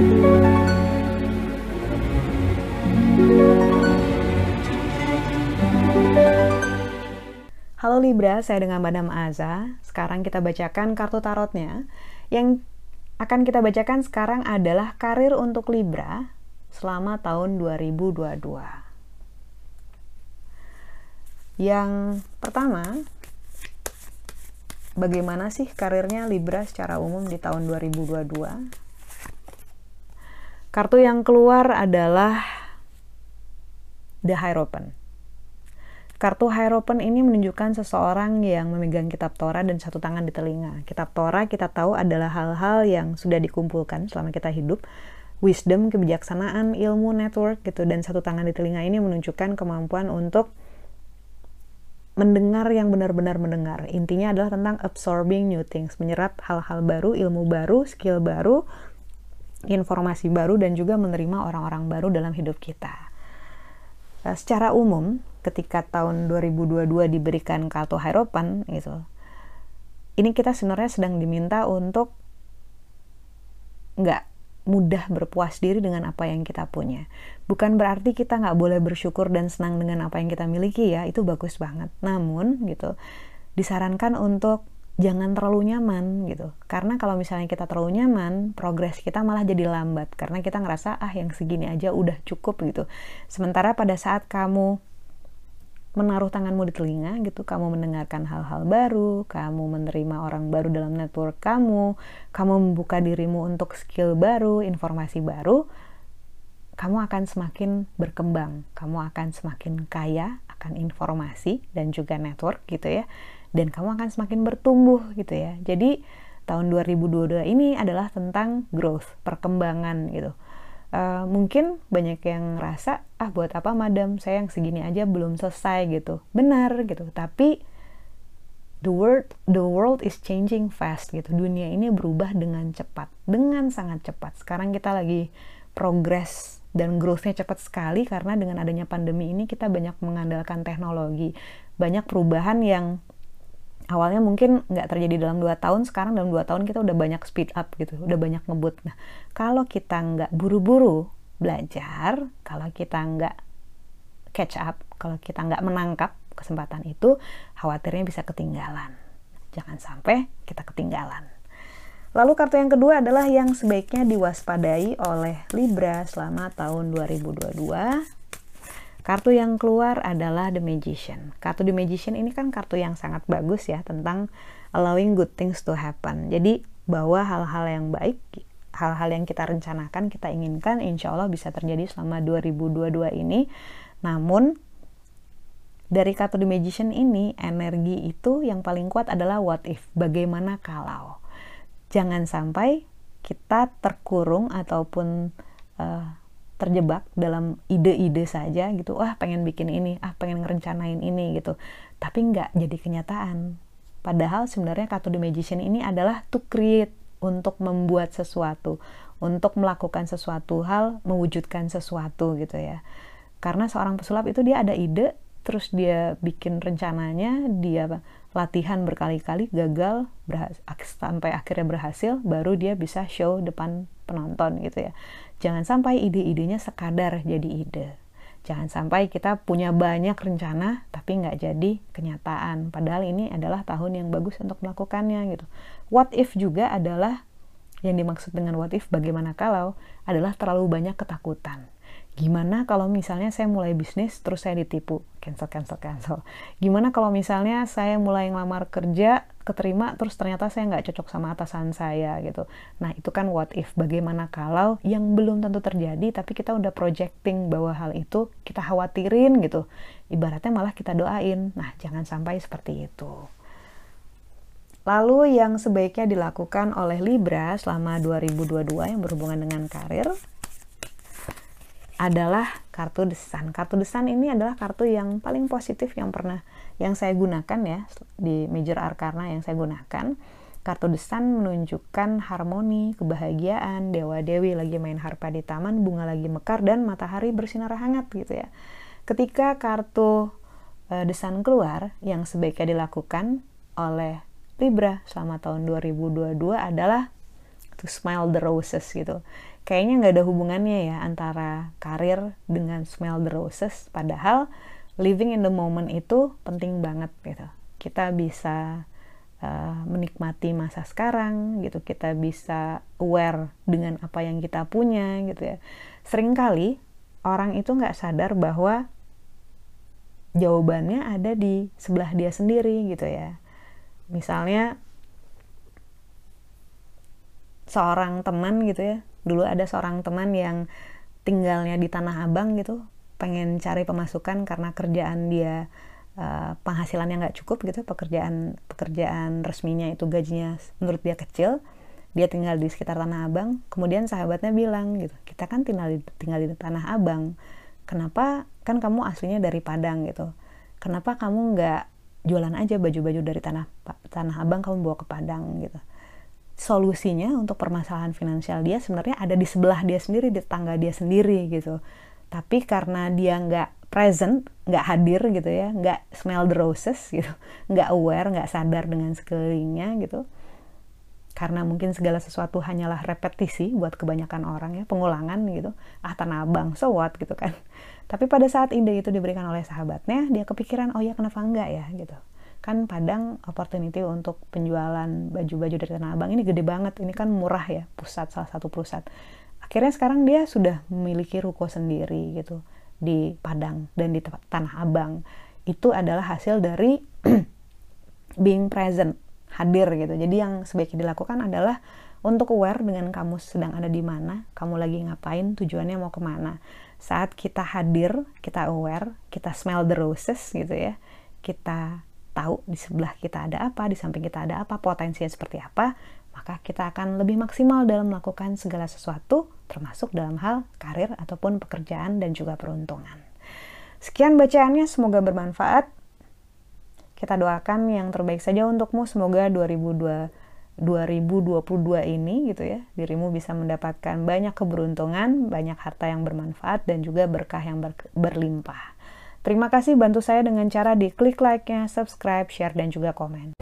Halo Libra, saya dengan Madam Aza. Sekarang kita bacakan kartu tarotnya. Yang akan kita bacakan sekarang adalah karir untuk Libra selama tahun 2022. Yang pertama, bagaimana sih karirnya Libra secara umum di tahun 2022? Kartu yang keluar adalah The Hierophant. Kartu Hierophant ini menunjukkan seseorang yang memegang kitab Torah dan satu tangan di telinga. Kitab Torah kita tahu adalah hal-hal yang sudah dikumpulkan selama kita hidup. Wisdom, kebijaksanaan, ilmu, network gitu. Dan satu tangan di telinga ini menunjukkan kemampuan untuk mendengar yang benar-benar mendengar. Intinya adalah tentang absorbing new things, menyerap hal-hal baru, ilmu baru, skill baru, informasi baru, dan juga menerima orang-orang baru dalam hidup kita. Nah, secara umum, ketika tahun 2022 diberikan kartu Hierophant gitu, ini kita sebenarnya sedang diminta untuk nggak mudah berpuas diri dengan apa yang kita punya. Bukan berarti kita nggak boleh bersyukur dan senang dengan apa yang kita miliki ya, itu bagus banget. Namun gitu, disarankan untuk jangan terlalu nyaman gitu. Karena kalau misalnya kita terlalu nyaman progres kita malah jadi lambat. Karena kita ngerasa ah yang segini aja udah cukup gitu. Sementara pada saat kamu menaruh tanganmu di telinga gitu kamu mendengarkan hal-hal baru kamu menerima orang baru dalam network kamu kamu membuka dirimu untuk skill baru informasi baru kamu akan semakin berkembang kamu akan semakin kaya akan informasi dan juga network gitu ya dan kamu akan semakin bertumbuh gitu ya. Jadi tahun 2022 ini adalah tentang growth, perkembangan gitu. Uh, mungkin banyak yang ngerasa ah buat apa madam saya yang segini aja belum selesai gitu benar gitu tapi the world the world is changing fast gitu dunia ini berubah dengan cepat dengan sangat cepat sekarang kita lagi progress dan growthnya cepat sekali karena dengan adanya pandemi ini kita banyak mengandalkan teknologi. Banyak perubahan yang awalnya mungkin nggak terjadi dalam dua tahun sekarang dalam dua tahun kita udah banyak speed up gitu udah banyak ngebut. Nah kalau kita nggak buru-buru belajar kalau kita nggak catch up kalau kita nggak menangkap kesempatan itu khawatirnya bisa ketinggalan. Jangan sampai kita ketinggalan Lalu kartu yang kedua adalah yang sebaiknya diwaspadai oleh Libra selama tahun 2022 Kartu yang keluar adalah The Magician. Kartu The Magician ini kan kartu yang sangat bagus ya tentang allowing good things to happen. Jadi bahwa hal-hal yang baik, hal-hal yang kita rencanakan, kita inginkan, insya Allah bisa terjadi selama 2022 ini. Namun dari kartu The Magician ini, energi itu yang paling kuat adalah what if, bagaimana kalau. Jangan sampai kita terkurung ataupun uh, terjebak dalam ide-ide saja gitu. Wah pengen bikin ini ah pengen ngerencanain ini gitu. Tapi nggak jadi kenyataan. Padahal sebenarnya kartu the magician ini adalah to create untuk membuat sesuatu untuk melakukan sesuatu hal mewujudkan sesuatu gitu ya. Karena seorang pesulap itu dia ada ide terus dia bikin rencananya dia latihan berkali-kali gagal sampai akhirnya berhasil baru dia bisa show depan penonton gitu ya Jangan sampai ide-idenya sekadar jadi ide. Jangan sampai kita punya banyak rencana tapi nggak jadi kenyataan. Padahal ini adalah tahun yang bagus untuk melakukannya gitu. What if juga adalah yang dimaksud dengan what if bagaimana kalau adalah terlalu banyak ketakutan Gimana kalau misalnya saya mulai bisnis terus saya ditipu? Cancel, cancel, cancel. Gimana kalau misalnya saya mulai ngelamar kerja, keterima, terus ternyata saya nggak cocok sama atasan saya gitu. Nah itu kan what if. Bagaimana kalau yang belum tentu terjadi tapi kita udah projecting bahwa hal itu kita khawatirin gitu. Ibaratnya malah kita doain. Nah jangan sampai seperti itu. Lalu yang sebaiknya dilakukan oleh Libra selama 2022 yang berhubungan dengan karir adalah kartu desan. Kartu desan ini adalah kartu yang paling positif yang pernah yang saya gunakan ya di major arcana yang saya gunakan. Kartu desan menunjukkan harmoni, kebahagiaan, dewa-dewi lagi main harpa di taman, bunga lagi mekar dan matahari bersinar hangat gitu ya. Ketika kartu e, desan keluar yang sebaiknya dilakukan oleh Libra selama tahun 2022 adalah to smell the roses gitu. Kayaknya nggak ada hubungannya ya antara karir dengan smell the roses. Padahal living in the moment itu penting banget gitu. Kita bisa uh, menikmati masa sekarang gitu. Kita bisa aware dengan apa yang kita punya gitu ya. Seringkali orang itu nggak sadar bahwa jawabannya ada di sebelah dia sendiri gitu ya. Misalnya seorang teman gitu ya. Dulu ada seorang teman yang tinggalnya di Tanah Abang gitu pengen cari pemasukan karena kerjaan dia uh, penghasilannya nggak cukup gitu pekerjaan pekerjaan resminya itu gajinya menurut dia kecil dia tinggal di sekitar Tanah Abang. Kemudian sahabatnya bilang gitu kita kan tinggal di, tinggal di Tanah Abang. Kenapa? Kan kamu aslinya dari Padang gitu. Kenapa kamu nggak jualan aja baju-baju dari tanah Tanah Abang kamu bawa ke Padang? gitu solusinya untuk permasalahan finansial dia sebenarnya ada di sebelah dia sendiri di tetangga dia sendiri gitu. Tapi karena dia nggak present nggak hadir gitu ya nggak smell the roses gitu nggak aware nggak sadar dengan sekelilingnya gitu. Karena mungkin segala sesuatu hanyalah repetisi buat kebanyakan orang ya pengulangan gitu. Ah tanah abang so what gitu kan. Tapi pada saat ide itu diberikan oleh sahabatnya dia kepikiran oh ya kenapa enggak ya? gitu kan Padang opportunity untuk penjualan baju-baju dari Tanah Abang ini gede banget. Ini kan murah ya pusat salah satu pusat. Akhirnya sekarang dia sudah memiliki ruko sendiri gitu di Padang dan di Tanah Abang. Itu adalah hasil dari being present hadir gitu. Jadi yang sebaiknya dilakukan adalah untuk aware dengan kamu sedang ada di mana kamu lagi ngapain tujuannya mau ke mana. Saat kita hadir kita aware kita smell the roses gitu ya kita tahu di sebelah kita ada apa, di samping kita ada apa, potensinya seperti apa, maka kita akan lebih maksimal dalam melakukan segala sesuatu, termasuk dalam hal karir ataupun pekerjaan dan juga peruntungan. Sekian bacaannya, semoga bermanfaat. Kita doakan yang terbaik saja untukmu, semoga 2002 2022 ini gitu ya, dirimu bisa mendapatkan banyak keberuntungan, banyak harta yang bermanfaat dan juga berkah yang ber, berlimpah. Terima kasih bantu saya dengan cara di klik like-nya, subscribe, share, dan juga komen.